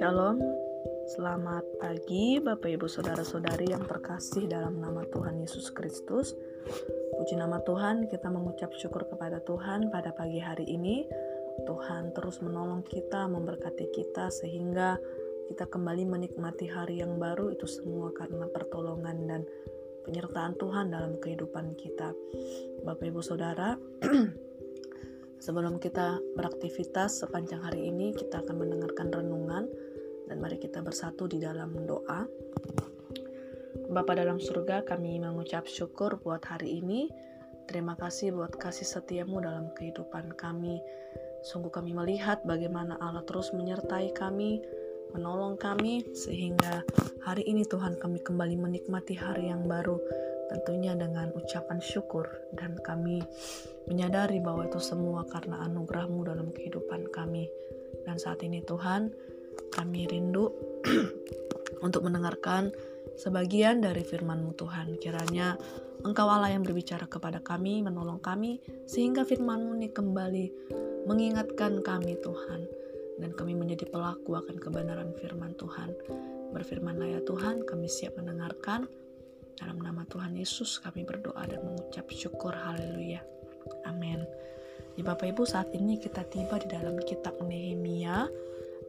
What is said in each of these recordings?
Shalom, selamat pagi Bapak Ibu Saudara-saudari yang terkasih dalam nama Tuhan Yesus Kristus. Puji nama Tuhan, kita mengucap syukur kepada Tuhan pada pagi hari ini. Tuhan terus menolong kita, memberkati kita sehingga kita kembali menikmati hari yang baru itu semua karena pertolongan dan penyertaan Tuhan dalam kehidupan kita. Bapak Ibu Saudara, sebelum kita beraktivitas sepanjang hari ini, kita akan mendengarkan renungan dan mari kita bersatu di dalam doa. Bapa dalam surga, kami mengucap syukur buat hari ini. Terima kasih buat kasih setiamu dalam kehidupan kami. Sungguh kami melihat bagaimana Allah terus menyertai kami, menolong kami, sehingga hari ini Tuhan kami kembali menikmati hari yang baru, tentunya dengan ucapan syukur. Dan kami menyadari bahwa itu semua karena anugerahmu dalam kehidupan kami. Dan saat ini Tuhan, kami rindu untuk mendengarkan sebagian dari firman-Mu Tuhan. Kiranya Engkau Allah yang berbicara kepada kami, menolong kami, sehingga firman-Mu ini kembali mengingatkan kami Tuhan. Dan kami menjadi pelaku akan kebenaran firman Tuhan. Berfirmanlah ya Tuhan, kami siap mendengarkan. Dalam nama Tuhan Yesus kami berdoa dan mengucap syukur. Haleluya. Amin. Ya Bapak Ibu saat ini kita tiba di dalam kitab Nehemia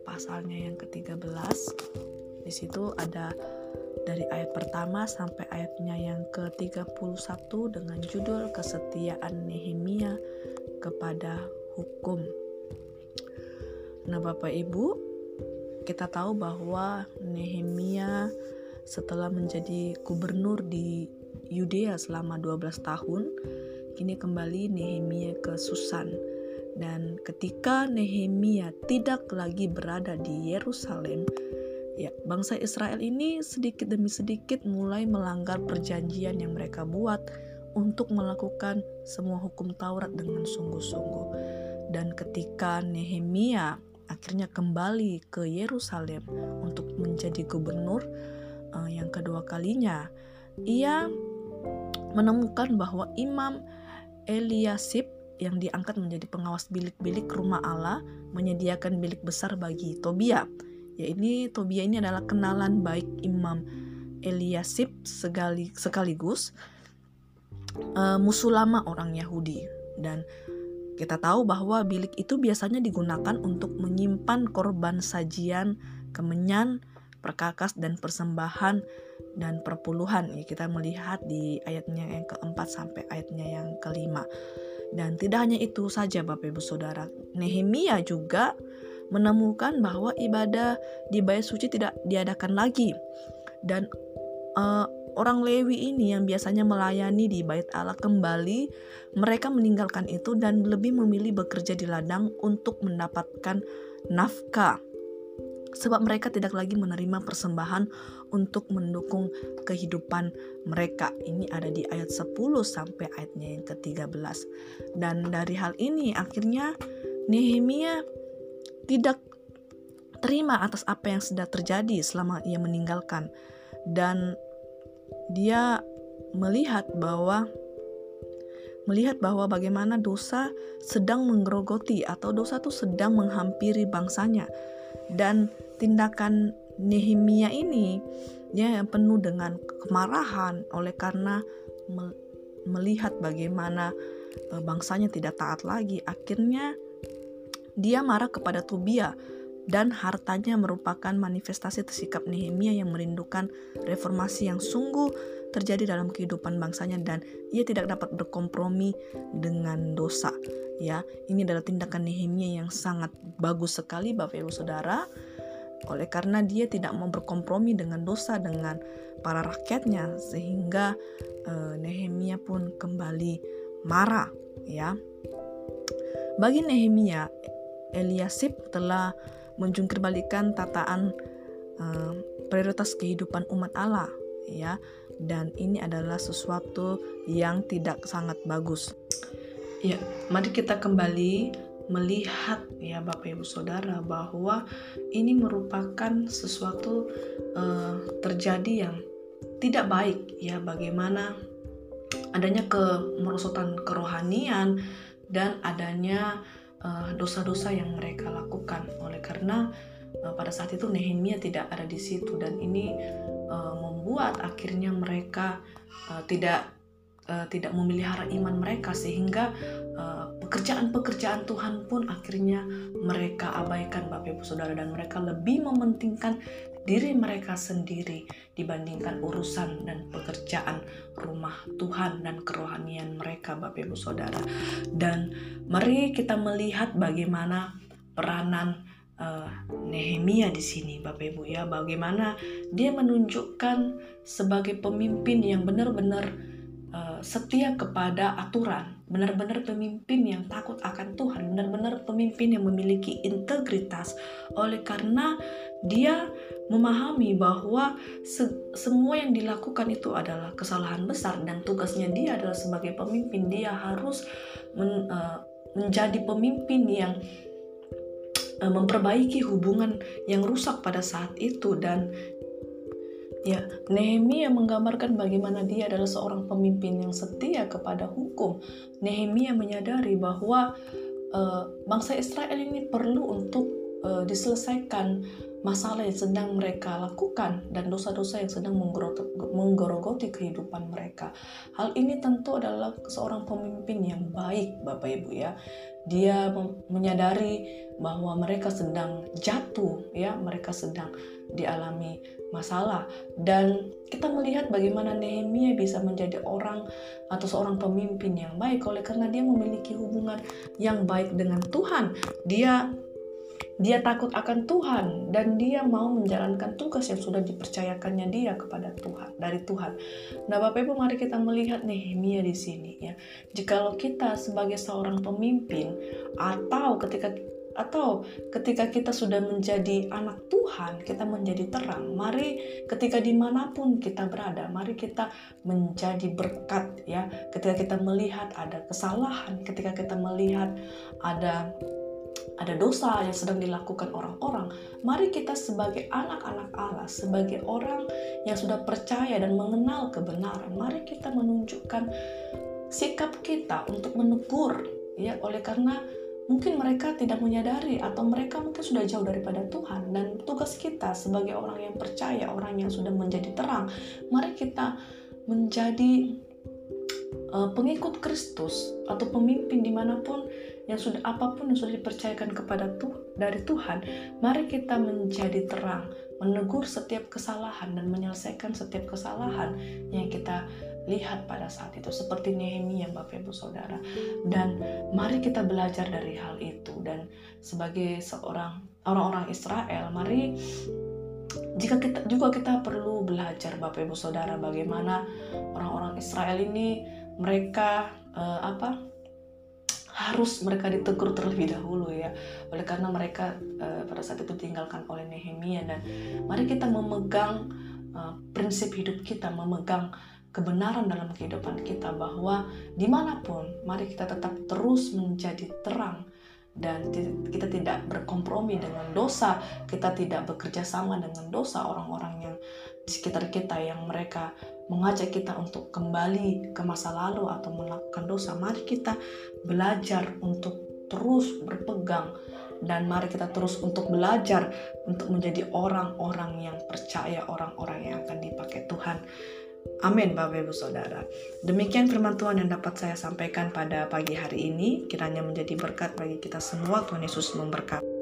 pasalnya yang ke-13. Di situ ada dari ayat pertama sampai ayatnya yang ke-31 dengan judul kesetiaan Nehemia kepada hukum. Nah, Bapak Ibu, kita tahu bahwa Nehemia setelah menjadi gubernur di Yudea selama 12 tahun, kini kembali Nehemia ke Susan dan ketika Nehemia tidak lagi berada di Yerusalem, ya bangsa Israel ini sedikit demi sedikit mulai melanggar perjanjian yang mereka buat untuk melakukan semua hukum Taurat dengan sungguh-sungguh. Dan ketika Nehemia akhirnya kembali ke Yerusalem untuk menjadi gubernur uh, yang kedua kalinya, ia menemukan bahwa Imam Eliasib yang diangkat menjadi pengawas bilik-bilik rumah Allah menyediakan bilik besar bagi Tobia. Ya ini Tobia ini adalah kenalan baik Imam Eliasib sekali, sekaligus uh, musuh lama orang Yahudi dan kita tahu bahwa bilik itu biasanya digunakan untuk menyimpan korban sajian, kemenyan, perkakas dan persembahan dan perpuluhan. Ya, kita melihat di ayatnya yang keempat sampai ayatnya yang kelima. Dan tidak hanya itu saja Bapak Ibu Saudara, Nehemia juga menemukan bahwa ibadah di bait suci tidak diadakan lagi. Dan uh, orang Lewi ini yang biasanya melayani di bait Allah kembali, mereka meninggalkan itu dan lebih memilih bekerja di ladang untuk mendapatkan nafkah sebab mereka tidak lagi menerima persembahan untuk mendukung kehidupan mereka. Ini ada di ayat 10 sampai ayatnya yang ke-13. Dan dari hal ini akhirnya Nehemia tidak terima atas apa yang sudah terjadi selama ia meninggalkan dan dia melihat bahwa melihat bahwa bagaimana dosa sedang menggerogoti atau dosa itu sedang menghampiri bangsanya dan tindakan Nehemia ini ya penuh dengan kemarahan oleh karena melihat bagaimana e, bangsanya tidak taat lagi. Akhirnya dia marah kepada Tobia dan hartanya merupakan manifestasi sikap Nehemia yang merindukan reformasi yang sungguh terjadi dalam kehidupan bangsanya dan ia tidak dapat berkompromi dengan dosa. Ya, ini adalah tindakan Nehemia yang sangat bagus sekali Bapak Ibu Saudara. Oleh karena dia tidak mau berkompromi dengan dosa dengan para rakyatnya sehingga uh, Nehemia pun kembali marah, ya. Bagi Nehemia, Eliasib telah menjungkir balikan tataan uh, prioritas kehidupan umat Allah ya dan ini adalah sesuatu yang tidak sangat bagus. Ya, mari kita kembali melihat ya Bapak Ibu Saudara bahwa ini merupakan sesuatu uh, terjadi yang tidak baik ya bagaimana adanya kemerosotan kerohanian dan adanya eh, dosa-dosa uh, yang mereka lakukan oleh karena uh, pada saat itu Nehemia tidak ada di situ dan ini uh, membuat akhirnya mereka uh, tidak uh, tidak memelihara iman mereka sehingga pekerjaan-pekerjaan uh, Tuhan pun akhirnya mereka abaikan Bapak Ibu Saudara dan mereka lebih mementingkan diri mereka sendiri dibandingkan urusan dan pekerjaan rumah Tuhan dan kerohanian mereka Bapak Ibu Saudara. Dan mari kita melihat bagaimana peranan uh, Nehemia di sini Bapak Ibu ya, bagaimana dia menunjukkan sebagai pemimpin yang benar-benar uh, setia kepada aturan, benar-benar pemimpin yang takut akan Tuhan, benar-benar pemimpin yang memiliki integritas. Oleh karena dia memahami bahwa se semua yang dilakukan itu adalah kesalahan besar dan tugasnya dia adalah sebagai pemimpin dia harus men, uh, menjadi pemimpin yang memperbaiki hubungan yang rusak pada saat itu dan Ya, Nehemia menggambarkan bagaimana dia adalah seorang pemimpin yang setia kepada hukum. Nehemia menyadari bahwa uh, bangsa Israel ini perlu untuk uh, diselesaikan masalah yang sedang mereka lakukan dan dosa-dosa yang sedang menggerogoti kehidupan mereka. Hal ini tentu adalah seorang pemimpin yang baik, Bapak Ibu ya. Dia menyadari bahwa mereka sedang jatuh ya, mereka sedang dialami masalah dan kita melihat bagaimana Nehemia bisa menjadi orang atau seorang pemimpin yang baik oleh karena dia memiliki hubungan yang baik dengan Tuhan. Dia dia takut akan Tuhan dan dia mau menjalankan tugas yang sudah dipercayakannya dia kepada Tuhan dari Tuhan. Nah, Bapak Ibu mari kita melihat Nehemia di sini ya. Jikalau kita sebagai seorang pemimpin atau ketika atau ketika kita sudah menjadi anak Tuhan, kita menjadi terang. Mari ketika di mana pun kita berada, mari kita menjadi berkat ya. Ketika kita melihat ada kesalahan, ketika kita melihat ada ada dosa yang sedang dilakukan orang-orang, mari kita sebagai anak-anak Allah, sebagai orang yang sudah percaya dan mengenal kebenaran, mari kita menunjukkan sikap kita untuk menegur ya oleh karena mungkin mereka tidak menyadari atau mereka mungkin sudah jauh daripada Tuhan. Dan tugas kita sebagai orang yang percaya, orang yang sudah menjadi terang, mari kita menjadi uh, pengikut Kristus atau pemimpin di mana pun yang sudah apa pun yang sudah dipercayakan kepada Tuhan dari Tuhan, mari kita menjadi terang, menegur setiap kesalahan dan menyelesaikan setiap kesalahan yang kita lihat pada saat itu seperti Nehemia Bapak Ibu Saudara. Dan mari kita belajar dari hal itu. Dan sebagai seorang orang-orang Israel mari jika kita juga kita perlu belajar Bapak Ibu Saudara bagaimana orang-orang Israel ini mereka uh, apa harus mereka ditegur terlebih dahulu ya. Oleh karena mereka uh, pada saat itu tinggalkan oleh Nehemia dan mari kita memegang uh, prinsip hidup kita memegang kebenaran dalam kehidupan kita bahwa di mana pun mari kita tetap terus menjadi terang dan kita tidak berkompromi dengan dosa, kita tidak bekerja sama dengan dosa orang-orang yang di sekitar kita yang mereka mengajak kita untuk kembali ke masa lalu atau melakukan dosa. Mari kita belajar untuk terus berpegang dan mari kita terus untuk belajar untuk menjadi orang-orang yang percaya, orang-orang yang akan dipakai Tuhan. Amin Bapak Ibu Saudara. Demikian firman Tuhan yang dapat saya sampaikan pada pagi hari ini. Kiranya menjadi berkat bagi kita semua. Tuhan Yesus memberkati.